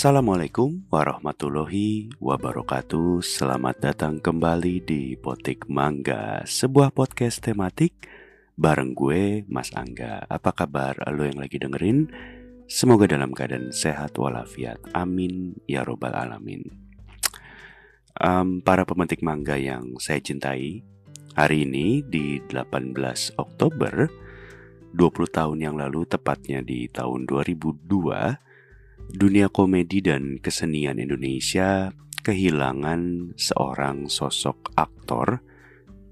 Assalamualaikum warahmatullahi wabarakatuh. Selamat datang kembali di Potik Mangga Sebuah podcast tematik bareng gue Mas Angga. Apa kabar lo yang lagi dengerin? Semoga dalam keadaan sehat walafiat. Amin ya robbal alamin. Um, Para pemetik mangga yang saya cintai Hari ini di 18 Oktober 20 tahun yang lalu tepatnya di tahun 2002 dunia komedi dan kesenian Indonesia kehilangan seorang sosok aktor,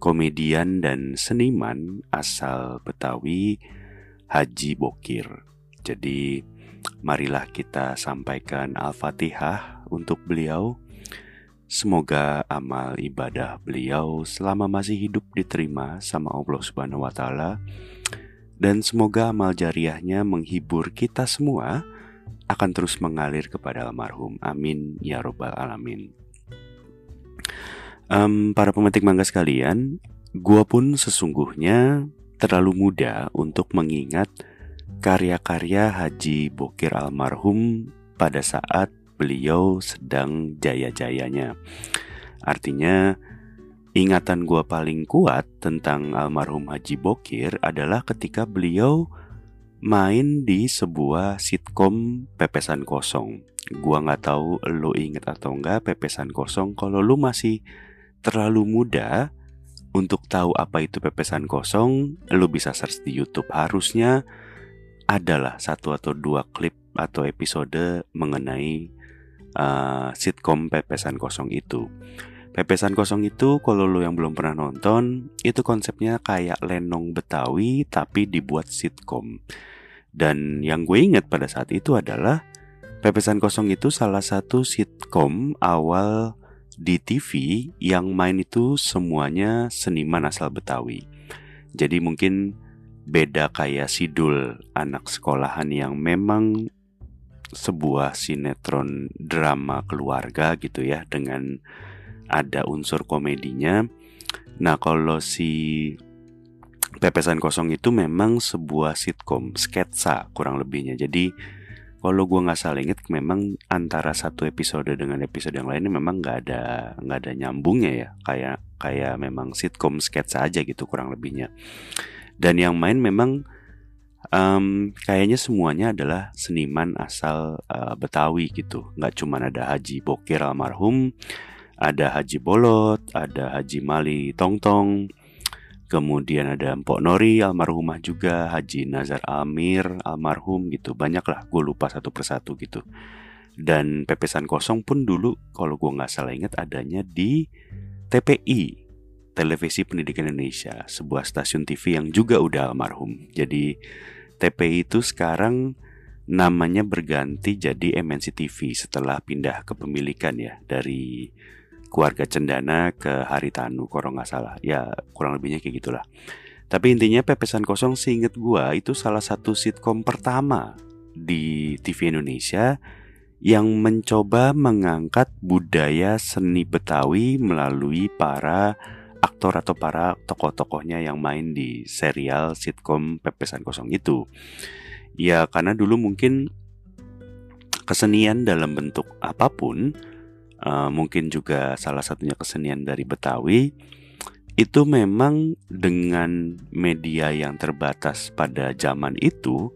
komedian dan seniman asal Betawi, Haji Bokir. Jadi, marilah kita sampaikan Al-Fatihah untuk beliau. Semoga amal ibadah beliau selama masih hidup diterima sama Allah Subhanahu wa taala dan semoga amal jariahnya menghibur kita semua akan terus mengalir kepada almarhum. Amin ya robbal alamin. Um, para pemetik mangga sekalian, gua pun sesungguhnya terlalu muda untuk mengingat karya-karya Haji Bokir almarhum pada saat beliau sedang jaya-jayanya. Artinya, ingatan gua paling kuat tentang almarhum Haji Bokir adalah ketika beliau main di sebuah sitkom pepesan kosong. Gua nggak tahu lo inget atau enggak pepesan kosong. Kalau lo masih terlalu muda untuk tahu apa itu pepesan kosong, lo bisa search di YouTube. Harusnya adalah satu atau dua klip atau episode mengenai uh, sitkom pepesan kosong itu. Pepesan kosong itu kalau lo yang belum pernah nonton, itu konsepnya kayak lenong Betawi tapi dibuat sitkom. Dan yang gue ingat pada saat itu adalah Pepesan Kosong itu salah satu sitkom awal di TV yang main itu semuanya seniman asal Betawi. Jadi mungkin beda kayak Sidul anak sekolahan yang memang sebuah sinetron drama keluarga gitu ya dengan ada unsur komedinya. Nah, kalau si Pepesan Kosong itu memang sebuah sitkom sketsa kurang lebihnya. Jadi kalau gue nggak salah inget, memang antara satu episode dengan episode yang lainnya memang nggak ada nggak ada nyambungnya ya. Kayak kayak memang sitkom sketsa aja gitu kurang lebihnya. Dan yang main memang um, kayaknya semuanya adalah seniman asal uh, Betawi gitu. Nggak cuma ada Haji Bokir almarhum, ada Haji Bolot, ada Haji Mali Tongtong, Kemudian ada Mpok Nori almarhumah juga, Haji Nazar Amir almarhum gitu. Banyak lah, gue lupa satu persatu gitu. Dan pepesan kosong pun dulu kalau gue nggak salah ingat adanya di TPI, Televisi Pendidikan Indonesia, sebuah stasiun TV yang juga udah almarhum. Jadi TPI itu sekarang namanya berganti jadi MNC TV setelah pindah kepemilikan ya dari keluarga Cendana ke Haritanu kalau nggak salah ya kurang lebihnya kayak gitulah tapi intinya pepesan kosong seinget gua itu salah satu sitkom pertama di TV Indonesia yang mencoba mengangkat budaya seni Betawi melalui para aktor atau para tokoh-tokohnya yang main di serial sitkom Pepesan Kosong itu. Ya karena dulu mungkin kesenian dalam bentuk apa pun uh, mungkin juga salah satunya kesenian dari Betawi itu memang dengan media yang terbatas pada zaman itu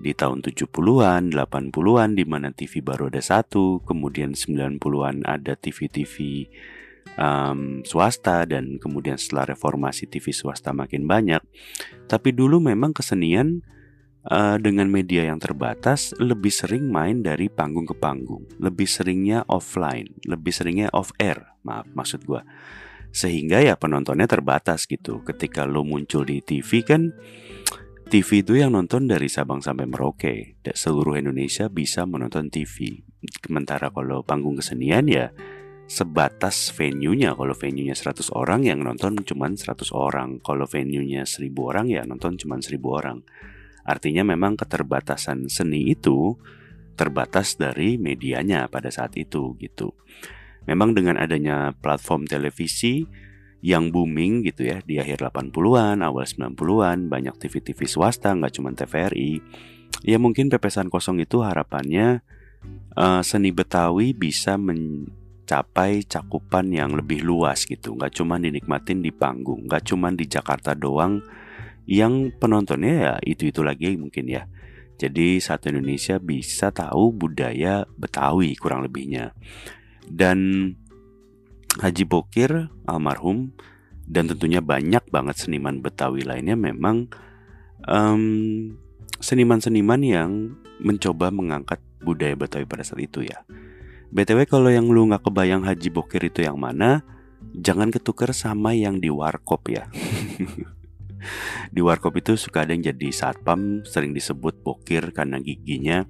di tahun 70-an, 80-an di mana TV baru ada satu, kemudian 90-an ada TV-TV um, swasta dan kemudian setelah reformasi TV swasta makin banyak. Tapi dulu memang kesenian uh, dengan media yang terbatas lebih sering main dari panggung ke panggung, lebih seringnya offline, lebih seringnya off air, maaf maksud gue. Sehingga ya penontonnya terbatas gitu. Ketika lo muncul di TV kan TV itu yang nonton dari Sabang sampai Merauke. Dan seluruh Indonesia bisa menonton TV. Sementara kalau panggung kesenian ya sebatas venue-nya. Kalau venue-nya 100 orang yang nonton cuma 100 orang. Kalau venue-nya 1000 orang ya nonton cuma 1000 orang. Artinya memang keterbatasan seni itu terbatas dari medianya pada saat itu gitu. Memang dengan adanya platform televisi yang booming gitu ya di akhir 80-an, awal 90-an, banyak TV-TV swasta nggak cuma TVRI. Ya mungkin pepesan kosong itu harapannya uh, seni Betawi bisa mencapai cakupan yang lebih luas gitu nggak cuma dinikmatin di panggung nggak cuma di Jakarta doang yang penontonnya ya itu-itu lagi mungkin ya jadi satu Indonesia bisa tahu budaya Betawi kurang lebihnya dan Haji Bokir almarhum dan tentunya banyak banget seniman Betawi lainnya memang seniman seniman-seniman yang mencoba mengangkat budaya Betawi pada saat itu ya. BTW kalau yang lu nggak kebayang Haji Bokir itu yang mana, jangan ketuker sama yang di warkop ya. di warkop itu suka ada yang jadi satpam, sering disebut Bokir karena giginya.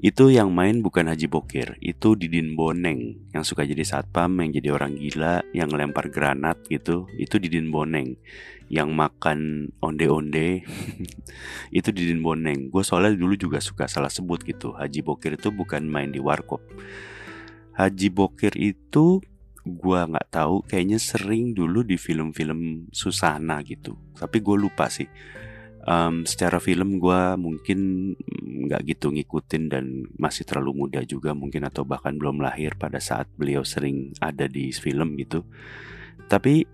Itu yang main bukan Haji Bokir, itu Didin Boneng yang suka jadi satpam, yang jadi orang gila, yang lempar granat gitu, itu Didin Boneng. Yang makan onde-onde, itu Didin Boneng. Gue soalnya dulu juga suka salah sebut gitu, Haji Bokir itu bukan main di warkop. Haji Bokir itu gue nggak tahu, kayaknya sering dulu di film-film Susana gitu, tapi gue lupa sih um, secara film gue mungkin nggak gitu ngikutin dan masih terlalu muda juga mungkin atau bahkan belum lahir pada saat beliau sering ada di film gitu. Tapi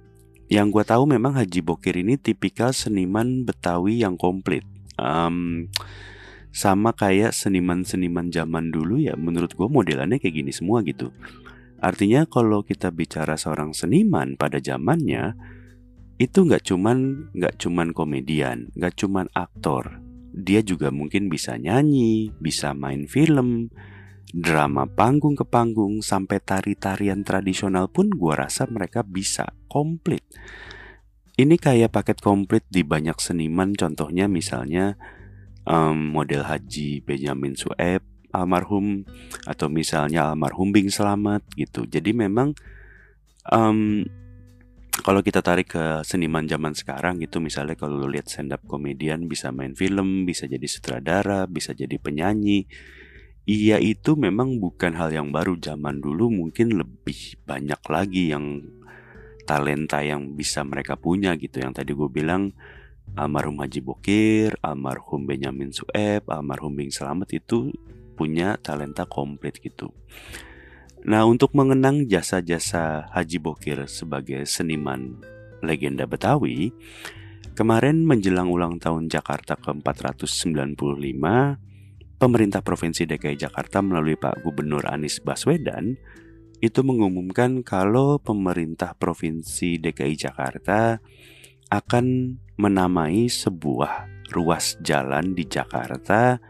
yang gue tahu memang Haji Bokir ini tipikal seniman Betawi yang komplit. Um, sama kayak seniman-seniman zaman dulu ya menurut gue modelannya kayak gini semua gitu. Artinya kalau kita bicara seorang seniman pada zamannya itu nggak cuman nggak cuman komedian, nggak cuman aktor. Dia juga mungkin bisa nyanyi, bisa main film, drama panggung ke panggung sampai tari-tarian tradisional pun gua rasa mereka bisa komplit. Ini kayak paket komplit di banyak seniman contohnya misalnya um, model Haji Benjamin Sueb almarhum atau misalnya almarhum Bing Selamat gitu. Jadi memang um, kalau kita tarik ke seniman zaman sekarang gitu misalnya kalau lu lihat stand up komedian bisa main film, bisa jadi sutradara, bisa jadi penyanyi. Iya itu memang bukan hal yang baru zaman dulu mungkin lebih banyak lagi yang talenta yang bisa mereka punya gitu yang tadi gue bilang almarhum Haji Bokir, almarhum Benyamin Sueb, almarhum Bing Selamat itu punya talenta komplit gitu. Nah, untuk mengenang jasa-jasa Haji Bokir sebagai seniman legenda Betawi, kemarin menjelang ulang tahun Jakarta ke-495, pemerintah Provinsi DKI Jakarta melalui Pak Gubernur Anies Baswedan itu mengumumkan kalau pemerintah Provinsi DKI Jakarta akan menamai sebuah ruas jalan di Jakarta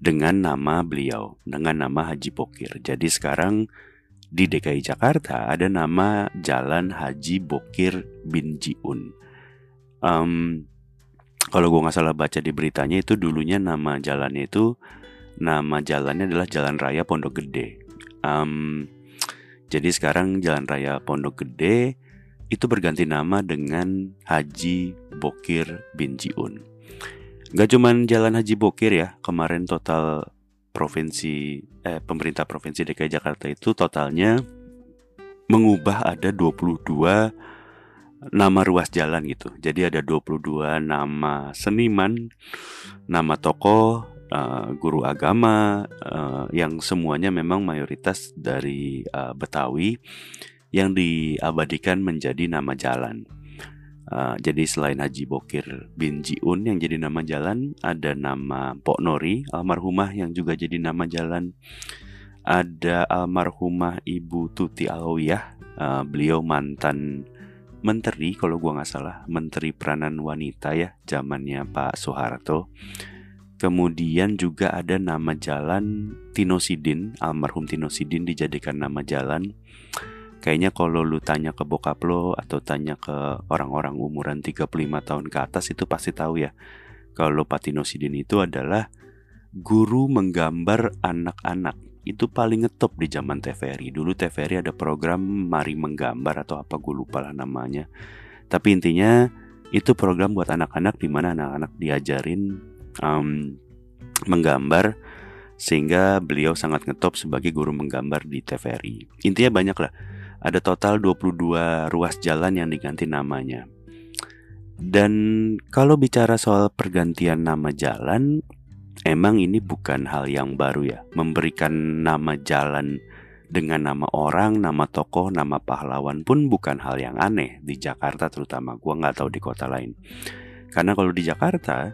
dengan nama beliau, dengan nama Haji Bokir. Jadi sekarang di DKI Jakarta ada nama Jalan Haji Bokir bin Jiun. Um, kalau gue nggak salah baca di beritanya itu dulunya nama jalannya itu nama jalannya adalah Jalan Raya Pondok Gede. Um, jadi sekarang Jalan Raya Pondok Gede itu berganti nama dengan Haji Bokir bin Jiun. Gak cuman Jalan Haji Bokir ya, kemarin total provinsi eh, pemerintah provinsi DKI Jakarta itu totalnya mengubah ada 22 nama ruas jalan gitu. Jadi ada 22 nama seniman, nama tokoh, uh, guru agama uh, yang semuanya memang mayoritas dari uh, Betawi yang diabadikan menjadi nama jalan. Uh, jadi selain Haji Bokir bin Jiun yang jadi nama jalan, ada nama Pok Nori almarhumah yang juga jadi nama jalan. Ada almarhumah Ibu Tuti Alawiyah, uh, beliau mantan menteri kalau gua nggak salah, menteri peranan wanita ya zamannya Pak Soeharto. Kemudian juga ada nama jalan Tino Sidin, almarhum Tino Sidin dijadikan nama jalan. Kayaknya kalau lu tanya ke bokap lo atau tanya ke orang-orang umuran 35 tahun ke atas itu pasti tahu ya. Kalau Patino Sidin itu adalah guru menggambar anak-anak. Itu paling ngetop di zaman TVRI. Dulu TVRI ada program Mari Menggambar atau apa gue lupa lah namanya. Tapi intinya itu program buat anak-anak di mana anak-anak diajarin um, menggambar sehingga beliau sangat ngetop sebagai guru menggambar di TVRI. Intinya banyak lah ada total 22 ruas jalan yang diganti namanya. Dan kalau bicara soal pergantian nama jalan, emang ini bukan hal yang baru ya, memberikan nama jalan dengan nama orang, nama tokoh, nama pahlawan pun bukan hal yang aneh di Jakarta terutama. Gua nggak tahu di kota lain. Karena kalau di Jakarta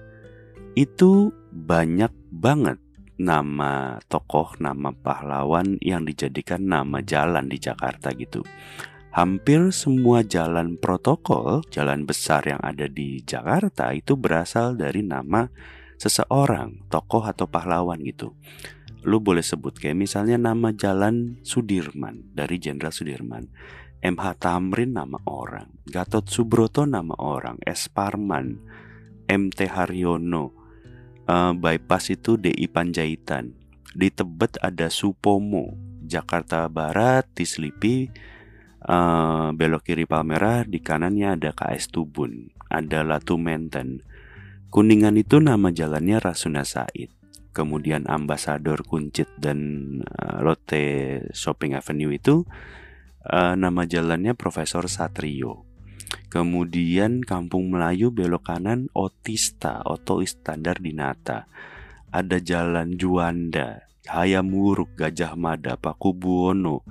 itu banyak banget nama tokoh, nama pahlawan yang dijadikan nama jalan di Jakarta gitu. Hampir semua jalan protokol, jalan besar yang ada di Jakarta itu berasal dari nama seseorang, tokoh atau pahlawan gitu lu boleh sebut kayak misalnya nama jalan Sudirman dari Jenderal Sudirman. MH Tamrin nama orang, Gatot Subroto nama orang, S Parman, MT Haryono, uh, bypass itu DI Panjaitan. Di Tebet ada Supomo, Jakarta Barat, di Slipi, uh, belok kiri Palmerah, di kanannya ada KS Tubun, ada Latu Menten. Kuningan itu nama jalannya Rasuna Said kemudian Ambasador Kuncit dan uh, Lotte Shopping Avenue itu uh, nama jalannya Profesor Satrio. Kemudian Kampung Melayu belok kanan Otista, Oto Istandar Dinata. Ada Jalan Juanda, Hayam Wuruk, Gajah Mada, Pakubuwono.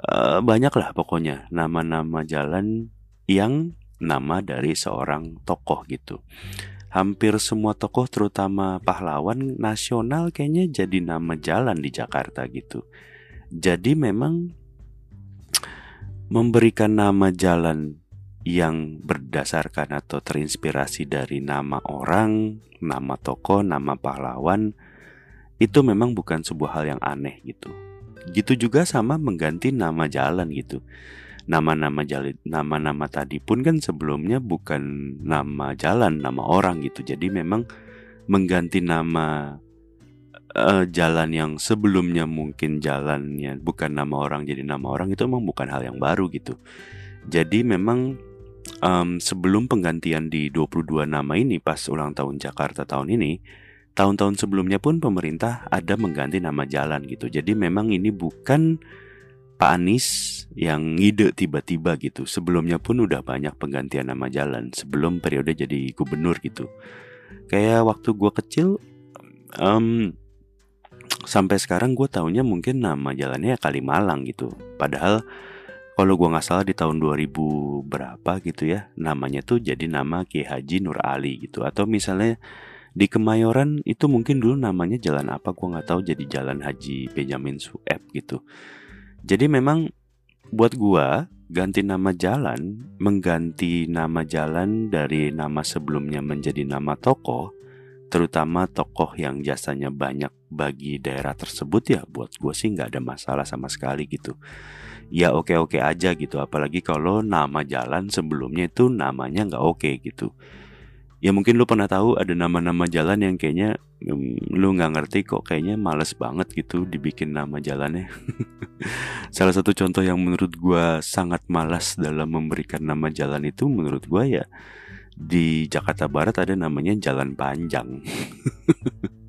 Uh, banyak lah pokoknya nama-nama jalan yang nama dari seorang tokoh gitu hampir semua tokoh terutama pahlawan nasional kayaknya jadi nama jalan di Jakarta gitu. Jadi memang memberikan nama jalan yang berdasarkan atau terinspirasi dari nama orang, nama tokoh, nama pahlawan itu memang bukan sebuah hal yang aneh gitu. Gitu juga sama mengganti nama jalan gitu. Nama-nama jalan nama-nama tadi pun kan sebelumnya bukan nama jalan nama orang gitu. Jadi memang mengganti nama uh, jalan yang sebelumnya mungkin jalannya bukan nama orang jadi nama orang itu memang bukan hal yang baru gitu. Jadi memang um, sebelum penggantian di 22 nama ini pas ulang tahun Jakarta tahun ini tahun-tahun sebelumnya pun pemerintah ada mengganti nama jalan gitu jadi memang ini bukan Pak Anies yang ngide tiba-tiba gitu. Sebelumnya pun udah banyak penggantian nama jalan sebelum periode jadi gubernur gitu. Kayak waktu gue kecil, um, sampai sekarang gue taunya mungkin nama jalannya Kalimalang gitu. Padahal kalau gue nggak salah di tahun 2000 berapa gitu ya, namanya tuh jadi nama Ki Haji Nur Ali gitu. Atau misalnya di Kemayoran itu mungkin dulu namanya jalan apa gue nggak tahu jadi Jalan Haji Benjamin Sueb gitu. Jadi memang buat gua ganti nama jalan, mengganti nama jalan dari nama sebelumnya menjadi nama tokoh, terutama tokoh yang jasanya banyak bagi daerah tersebut ya buat gue sih nggak ada masalah sama sekali gitu. Ya oke-oke aja gitu, apalagi kalau nama jalan sebelumnya itu namanya nggak oke gitu. Ya mungkin lu pernah tahu ada nama-nama jalan yang kayaknya um, lu nggak ngerti kok kayaknya males banget gitu dibikin nama jalannya. Salah satu contoh yang menurut gua sangat malas dalam memberikan nama jalan itu menurut gua ya di Jakarta Barat ada namanya Jalan Panjang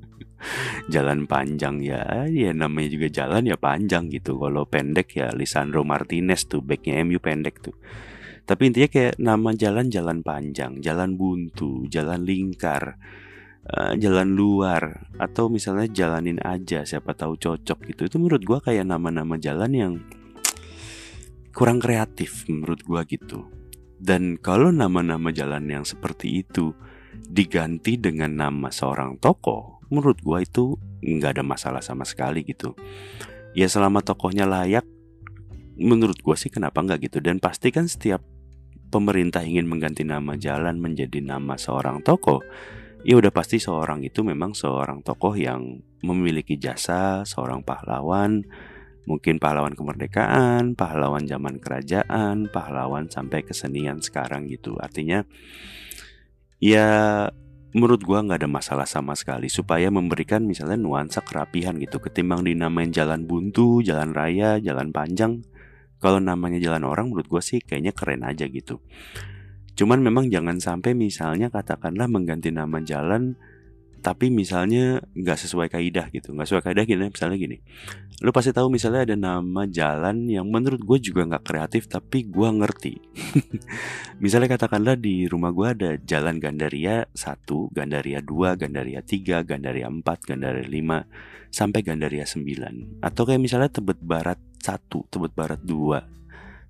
jalan panjang ya ya namanya juga jalan ya panjang gitu kalau pendek ya Lisandro Martinez tuh backnya MU pendek tuh tapi intinya kayak nama jalan jalan panjang, jalan buntu, jalan lingkar, uh, jalan luar, atau misalnya jalanin aja siapa tahu cocok gitu. Itu menurut gua kayak nama-nama jalan yang kurang kreatif menurut gua gitu. Dan kalau nama-nama jalan yang seperti itu diganti dengan nama seorang tokoh, menurut gua itu nggak ada masalah sama sekali gitu. Ya selama tokohnya layak, menurut gue sih kenapa nggak gitu dan pasti kan setiap pemerintah ingin mengganti nama jalan menjadi nama seorang tokoh ya udah pasti seorang itu memang seorang tokoh yang memiliki jasa seorang pahlawan mungkin pahlawan kemerdekaan, pahlawan zaman kerajaan, pahlawan sampai kesenian sekarang gitu. Artinya ya menurut gua nggak ada masalah sama sekali supaya memberikan misalnya nuansa kerapihan gitu. Ketimbang dinamain jalan buntu, jalan raya, jalan panjang kalau namanya jalan orang menurut gue sih kayaknya keren aja gitu. Cuman memang jangan sampai misalnya katakanlah mengganti nama jalan tapi misalnya nggak sesuai kaidah gitu nggak sesuai kaidah gini misalnya gini lu pasti tahu misalnya ada nama jalan yang menurut gue juga nggak kreatif tapi gue ngerti misalnya katakanlah di rumah gue ada jalan Gandaria 1, Gandaria 2, Gandaria 3, Gandaria 4, Gandaria 5 sampai Gandaria 9 atau kayak misalnya Tebet Barat 1, Tebet Barat 2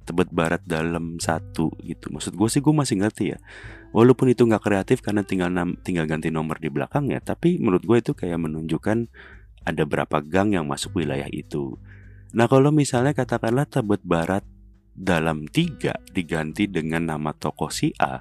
Tebet Barat dalam satu gitu. Maksud gue sih gue masih ngerti ya. Walaupun itu nggak kreatif karena tinggal tinggal ganti nomor di belakangnya, tapi menurut gue itu kayak menunjukkan ada berapa gang yang masuk wilayah itu. Nah kalau misalnya katakanlah Tebet Barat dalam tiga diganti dengan nama toko si A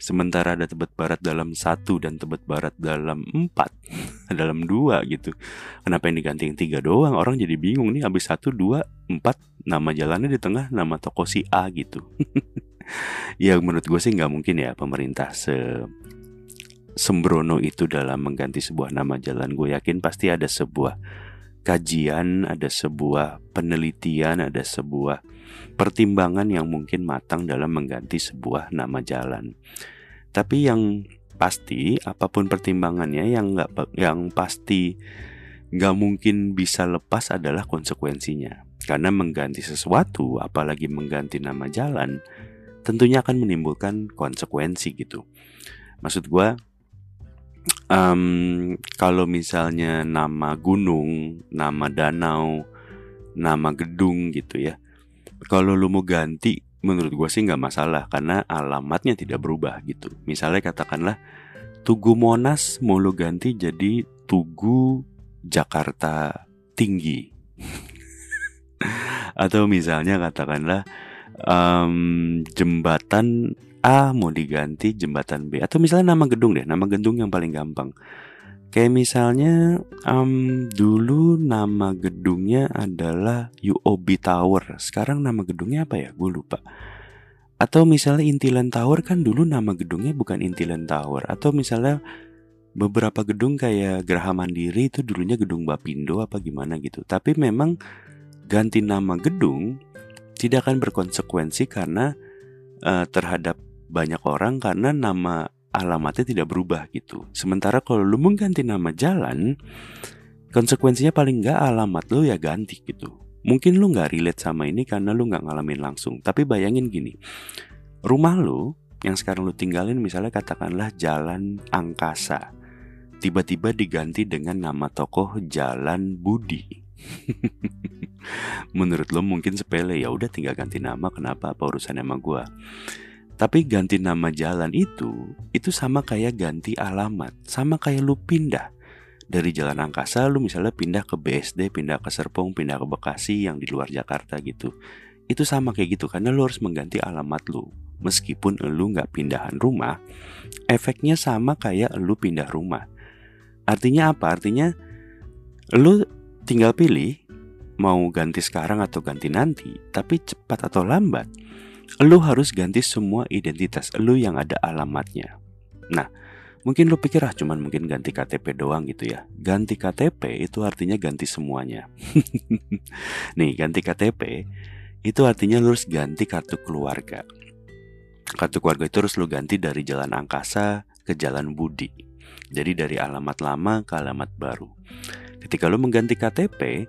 Sementara ada Tebet Barat dalam satu dan Tebet Barat dalam empat Dalam dua gitu. Kenapa yang diganti yang tiga doang? Orang jadi bingung nih habis satu, dua, empat Nama jalannya di tengah nama toko si A gitu Ya menurut gue sih nggak mungkin ya pemerintah se sembrono itu dalam mengganti sebuah nama jalan Gue yakin pasti ada sebuah kajian, ada sebuah penelitian, ada sebuah pertimbangan yang mungkin matang dalam mengganti sebuah nama jalan. Tapi yang pasti apa pun pertimbangannya yang nggak yang pasti nggak mungkin bisa lepas adalah konsekuensinya. Karena mengganti sesuatu, apalagi mengganti nama jalan, tentunya akan menimbulkan konsekuensi gitu. Maksud gue, um, kalau misalnya nama gunung, nama danau, nama gedung gitu ya, kalau lu mau ganti menurut gue sih nggak masalah karena alamatnya tidak berubah gitu misalnya katakanlah Tugu Monas mau lu ganti jadi Tugu Jakarta Tinggi atau misalnya katakanlah um, jembatan A mau diganti jembatan B atau misalnya nama gedung deh nama gedung yang paling gampang Kayak misalnya um, dulu nama gedungnya adalah UOB Tower. Sekarang nama gedungnya apa ya? Gue lupa. Atau misalnya Intiland Tower kan dulu nama gedungnya bukan Intiland Tower. Atau misalnya beberapa gedung kayak Geraha Mandiri itu dulunya gedung Bapindo apa gimana gitu. Tapi memang ganti nama gedung tidak akan berkonsekuensi karena uh, terhadap banyak orang karena nama alamatnya tidak berubah gitu. Sementara kalau lu mengganti nama jalan, konsekuensinya paling nggak alamat lu ya ganti gitu. Mungkin lu nggak relate sama ini karena lu nggak ngalamin langsung. Tapi bayangin gini, rumah lu yang sekarang lu tinggalin misalnya katakanlah Jalan Angkasa, tiba-tiba diganti dengan nama tokoh Jalan Budi. Menurut lo mungkin sepele ya udah tinggal ganti nama kenapa apa urusan sama gue tapi ganti nama jalan itu, itu sama kayak ganti alamat, sama kayak lu pindah. Dari jalan angkasa lu misalnya pindah ke BSD, pindah ke Serpong, pindah ke Bekasi yang di luar Jakarta gitu. Itu sama kayak gitu karena lu harus mengganti alamat lu. Meskipun lu nggak pindahan rumah, efeknya sama kayak lu pindah rumah. Artinya apa? Artinya lu tinggal pilih mau ganti sekarang atau ganti nanti, tapi cepat atau lambat lu harus ganti semua identitas lu yang ada alamatnya. Nah, mungkin lu pikir ah cuman mungkin ganti KTP doang gitu ya. Ganti KTP itu artinya ganti semuanya. Nih, ganti KTP itu artinya lu harus ganti kartu keluarga. Kartu keluarga itu harus lu ganti dari jalan angkasa ke jalan budi. Jadi dari alamat lama ke alamat baru. Ketika lu mengganti KTP,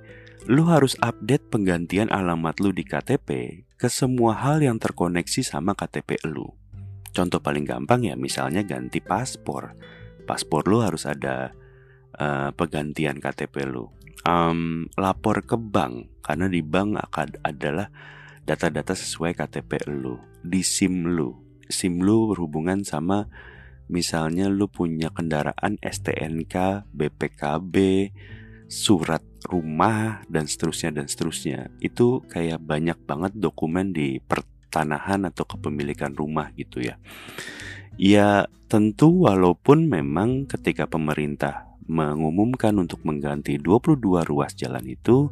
lu harus update penggantian alamat lu di KTP ke semua hal yang terkoneksi sama KTP lu. Contoh paling gampang ya misalnya ganti paspor. Paspor lu harus ada uh, penggantian KTP lu. Um, lapor ke bank karena di bank akan adalah data-data sesuai KTP lu. Di SIM lu. SIM lu berhubungan sama misalnya lu punya kendaraan STNK, BPKB, surat rumah dan seterusnya dan seterusnya. Itu kayak banyak banget dokumen di pertanahan atau kepemilikan rumah gitu ya. Ya tentu walaupun memang ketika pemerintah mengumumkan untuk mengganti 22 ruas jalan itu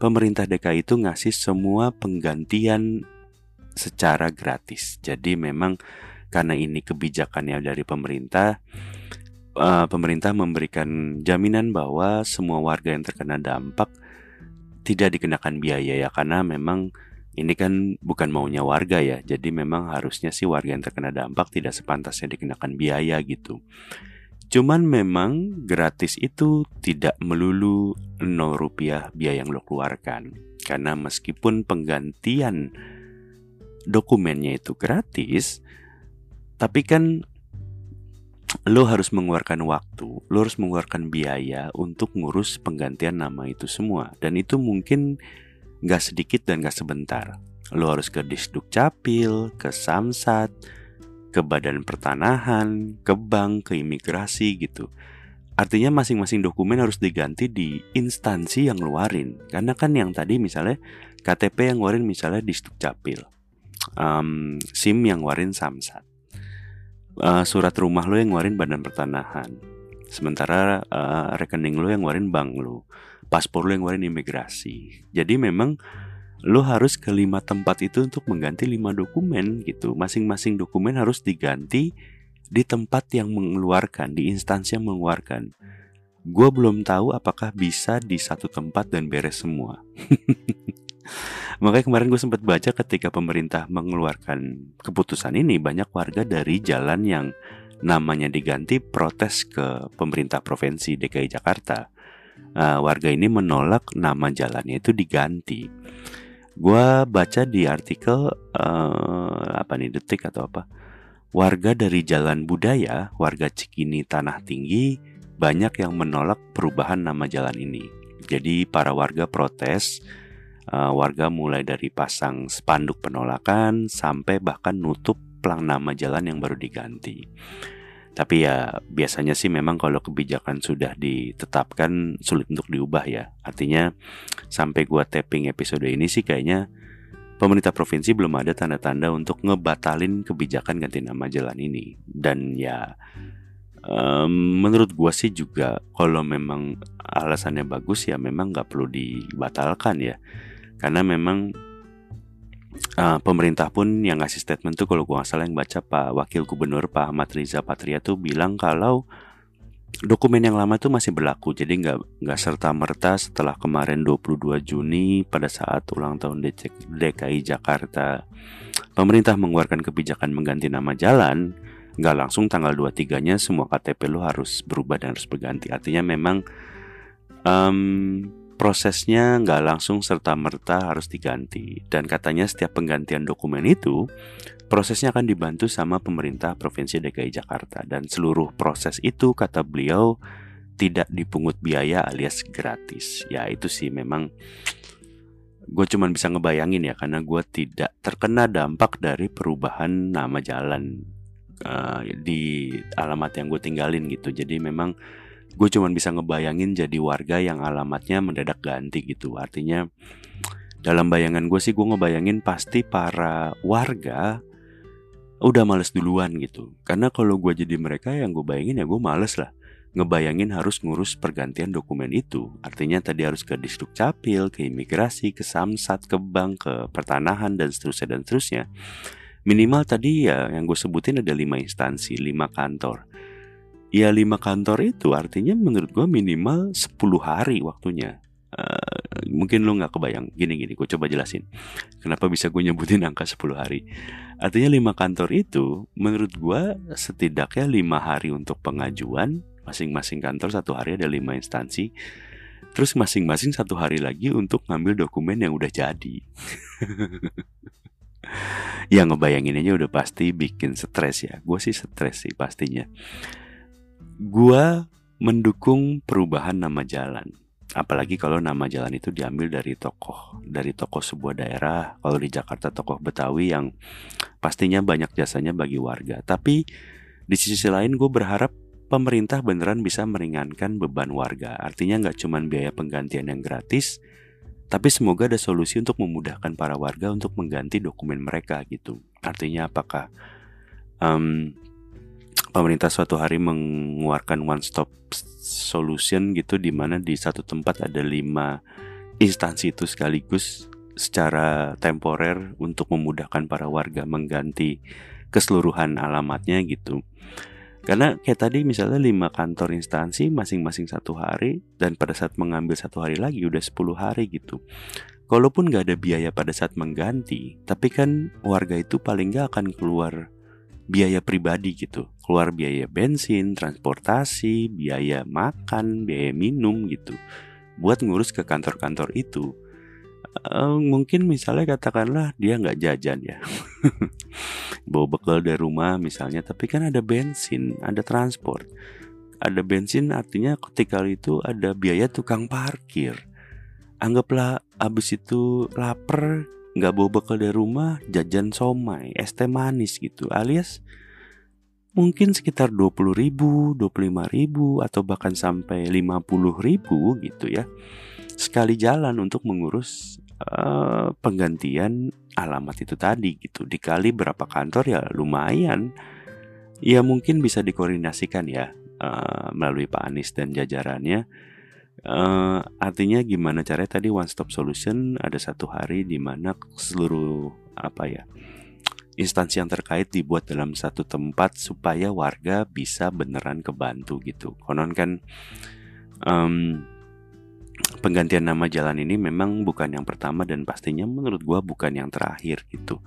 pemerintah DKI itu ngasih semua penggantian secara gratis. Jadi memang karena ini kebijakannya dari pemerintah uh, pemerintah memberikan jaminan bahwa semua warga yang terkena dampak tidak dikenakan biaya ya karena memang ini kan bukan maunya warga ya jadi memang harusnya sih warga yang terkena dampak tidak sepantasnya dikenakan biaya gitu Cuman memang gratis itu tidak melulu 0 rupiah biaya yang lo keluarkan. Karena meskipun penggantian dokumennya itu gratis, tapi kan lo harus mengeluarkan waktu, lo harus mengeluarkan biaya untuk ngurus penggantian nama itu semua. Dan itu mungkin gak sedikit dan gak sebentar. Lo harus ke Disduk Capil, ke Samsat, ke badan pertanahan, ke bank, ke imigrasi gitu. Artinya masing-masing dokumen harus diganti di instansi yang ngeluarin. Karena kan yang tadi misalnya KTP yang ngeluarin misalnya di Capil. Um, SIM yang ngeluarin Samsat. Uh, surat rumah lo yang ngeluarin badan pertanahan. Sementara uh, rekening lo yang ngeluarin bank lo. Paspor lo yang ngeluarin imigrasi. Jadi memang lo harus ke lima tempat itu untuk mengganti lima dokumen gitu. Masing-masing dokumen harus diganti di tempat yang mengeluarkan, di instansi yang mengeluarkan. Gue belum tahu apakah bisa di satu tempat dan beres semua. Makanya kemarin gue sempat baca ketika pemerintah mengeluarkan keputusan ini banyak warga dari jalan yang namanya diganti protes ke pemerintah provinsi DKI Jakarta. Uh, warga ini menolak nama jalannya itu diganti. Gua baca di artikel uh, apa nih detik atau apa warga dari Jalan Budaya, warga Cikini Tanah Tinggi banyak yang menolak perubahan nama jalan ini. Jadi para warga protes, uh, warga mulai dari pasang spanduk penolakan sampai bahkan nutup pelang nama jalan yang baru diganti. Tapi ya biasanya sih memang kalau kebijakan sudah ditetapkan sulit untuk diubah ya. Artinya sampai gua tapping episode ini sih kayaknya pemerintah provinsi belum ada tanda-tanda untuk ngebatalin kebijakan ganti nama jalan ini. Dan ya um, menurut gua sih juga kalau memang alasannya bagus ya memang nggak perlu dibatalkan ya. Karena memang uh, pemerintah pun yang ngasih statement tuh kalau gua nggak salah yang baca Pak Wakil Gubernur Pak Ahmad Riza Patria tuh bilang kalau dokumen yang lama tuh masih berlaku. Jadi nggak nggak serta merta setelah kemarin 22 Juni pada saat ulang tahun DKI Jakarta pemerintah mengeluarkan kebijakan mengganti nama jalan nggak langsung tanggal 23 nya semua KTP lo harus berubah dan harus berganti. Artinya memang um, prosesnya nggak langsung serta-merta harus diganti. Dan katanya setiap penggantian dokumen itu, prosesnya akan dibantu sama pemerintah Provinsi DKI Jakarta. Dan seluruh proses itu, kata beliau, tidak dipungut biaya alias gratis. Ya itu sih memang gue cuma bisa ngebayangin ya karena gue tidak terkena dampak dari perubahan nama jalan uh, di alamat yang gue tinggalin gitu jadi memang gue cuma bisa ngebayangin jadi warga yang alamatnya mendadak ganti gitu. Artinya dalam bayangan gue sih gue ngebayangin pasti para warga udah males duluan gitu. Karena kalau gue jadi mereka yang gue bayangin ya gue males lah. Ngebayangin harus ngurus pergantian dokumen itu. Artinya tadi harus ke distrik capil ke imigrasi ke samsat ke bank ke pertanahan dan seterusnya dan seterusnya. Minimal tadi ya yang gue sebutin ada lima instansi lima kantor ya lima kantor itu artinya menurut gue minimal 10 hari waktunya. Uh, mungkin lo nggak kebayang. Gini gini gue coba jelasin. Kenapa bisa gue nyebutin angka 10 hari? Artinya lima kantor itu menurut gue setidaknya lima hari untuk pengajuan masing-masing kantor satu hari ada lima instansi terus masing-masing satu hari lagi untuk ngambil dokumen yang udah jadi. Ya ngebayanginnya udah pasti bikin stres ya. Gue sih stres sih pastinya Gua mendukung perubahan nama jalan. Apalagi kalau nama jalan itu diambil dari tokoh, dari tokoh sebuah daerah. Kalau di Jakarta tokoh Betawi yang pastinya banyak jasanya bagi warga. Tapi di sisi lain gue berharap pemerintah beneran bisa meringankan beban warga. Artinya nggak cuma biaya penggantian yang gratis, tapi semoga ada solusi untuk memudahkan para warga untuk mengganti dokumen mereka gitu. Artinya apakah um, pemerintah suatu hari mengeluarkan one stop solution gitu di mana di satu tempat ada lima instansi itu sekaligus secara temporer untuk memudahkan para warga mengganti keseluruhan alamatnya gitu. Karena kayak tadi misalnya lima kantor instansi masing-masing satu hari dan pada saat mengambil satu hari lagi udah 10 hari gitu. Kalaupun nggak ada biaya pada saat mengganti, tapi kan warga itu paling nggak akan keluar biaya pribadi gitu. Keluar biaya bensin transportasi biaya makan biaya minum gitu. Buat ngurus ke kantor-kantor itu. Uh, mungkin misalnya katakanlah dia nggak jajan ya. Bawa bekal dari rumah misalnya tapi kan ada bensin ada transport. Ada bensin artinya ketika itu ada biaya tukang parkir. Anggaplah abis itu lapar nggak bawa bekal dari rumah jajan somai es teh manis gitu alias mungkin sekitar 20 ribu, 25 ribu atau bahkan sampai 50 ribu gitu ya sekali jalan untuk mengurus uh, penggantian alamat itu tadi gitu. Dikali berapa kantor ya lumayan. Ya mungkin bisa dikoordinasikan ya uh, melalui Pak Anies dan jajarannya uh, artinya gimana caranya tadi one stop solution ada satu hari di mana seluruh apa ya instansi yang terkait dibuat dalam satu tempat supaya warga bisa beneran kebantu gitu konon kan um, penggantian nama jalan ini memang bukan yang pertama dan pastinya menurut gue bukan yang terakhir gitu.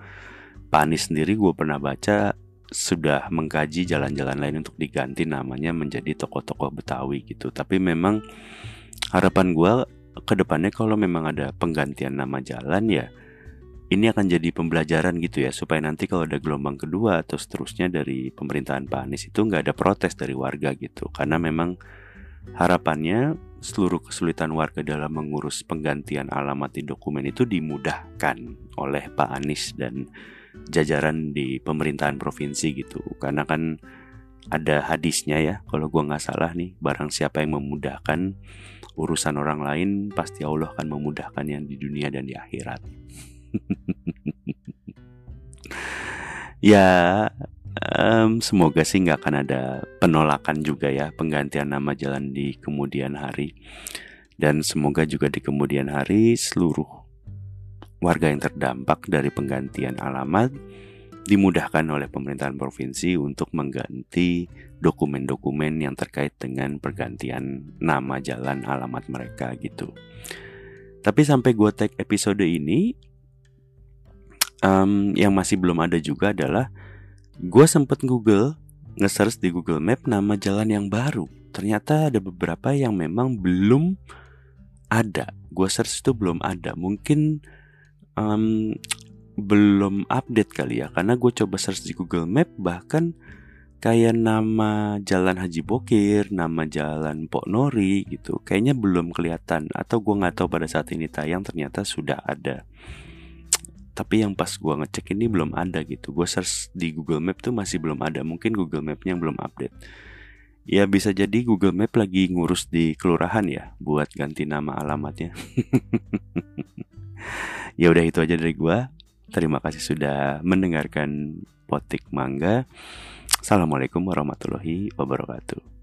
Pak Anies sendiri gue pernah baca sudah mengkaji jalan-jalan lain untuk diganti namanya menjadi tokoh-tokoh Betawi gitu. Tapi memang harapan gue ke depannya kalau memang ada penggantian nama jalan ya ini akan jadi pembelajaran gitu ya supaya nanti kalau ada gelombang kedua atau seterusnya dari pemerintahan Pak Anies itu nggak ada protes dari warga gitu. Karena memang harapannya seluruh kesulitan warga dalam mengurus penggantian alamat di dokumen itu dimudahkan oleh Pak Anies dan jajaran di pemerintahan provinsi gitu. Karena kan ada hadisnya ya kalau gua nggak salah nih barang siapa yang memudahkan urusan orang lain pasti Allah akan memudahkan yang di dunia dan di akhirat. Ya um, semoga sih nggak akan ada penolakan juga ya penggantian nama jalan di kemudian hari. Dan semoga juga di kemudian hari seluruh warga yang terdampak dari penggantian alamat dimudahkan oleh pemerintahan provinsi untuk mengganti dokumen-dokumen yang terkait dengan pergantian nama jalan alamat mereka gitu. Tapi sampai gue tag episode ini, um, yang masih belum ada juga adalah gue sempet Google nge-search di Google Map nama jalan yang baru. Ternyata ada beberapa yang memang belum ada. Gue search itu belum ada. Mungkin um, belum update kali ya. Karena gue coba search di Google Map bahkan kayak nama jalan Haji Bokir, nama jalan Pok Nori gitu. Kayaknya belum kelihatan atau gue nggak tahu pada saat ini tayang ternyata sudah ada tapi yang pas gue ngecek ini belum ada gitu gue search di Google Map tuh masih belum ada mungkin Google Mapnya yang belum update ya bisa jadi Google Map lagi ngurus di kelurahan ya buat ganti nama alamatnya ya udah itu aja dari gue terima kasih sudah mendengarkan potik mangga. Assalamualaikum warahmatullahi wabarakatuh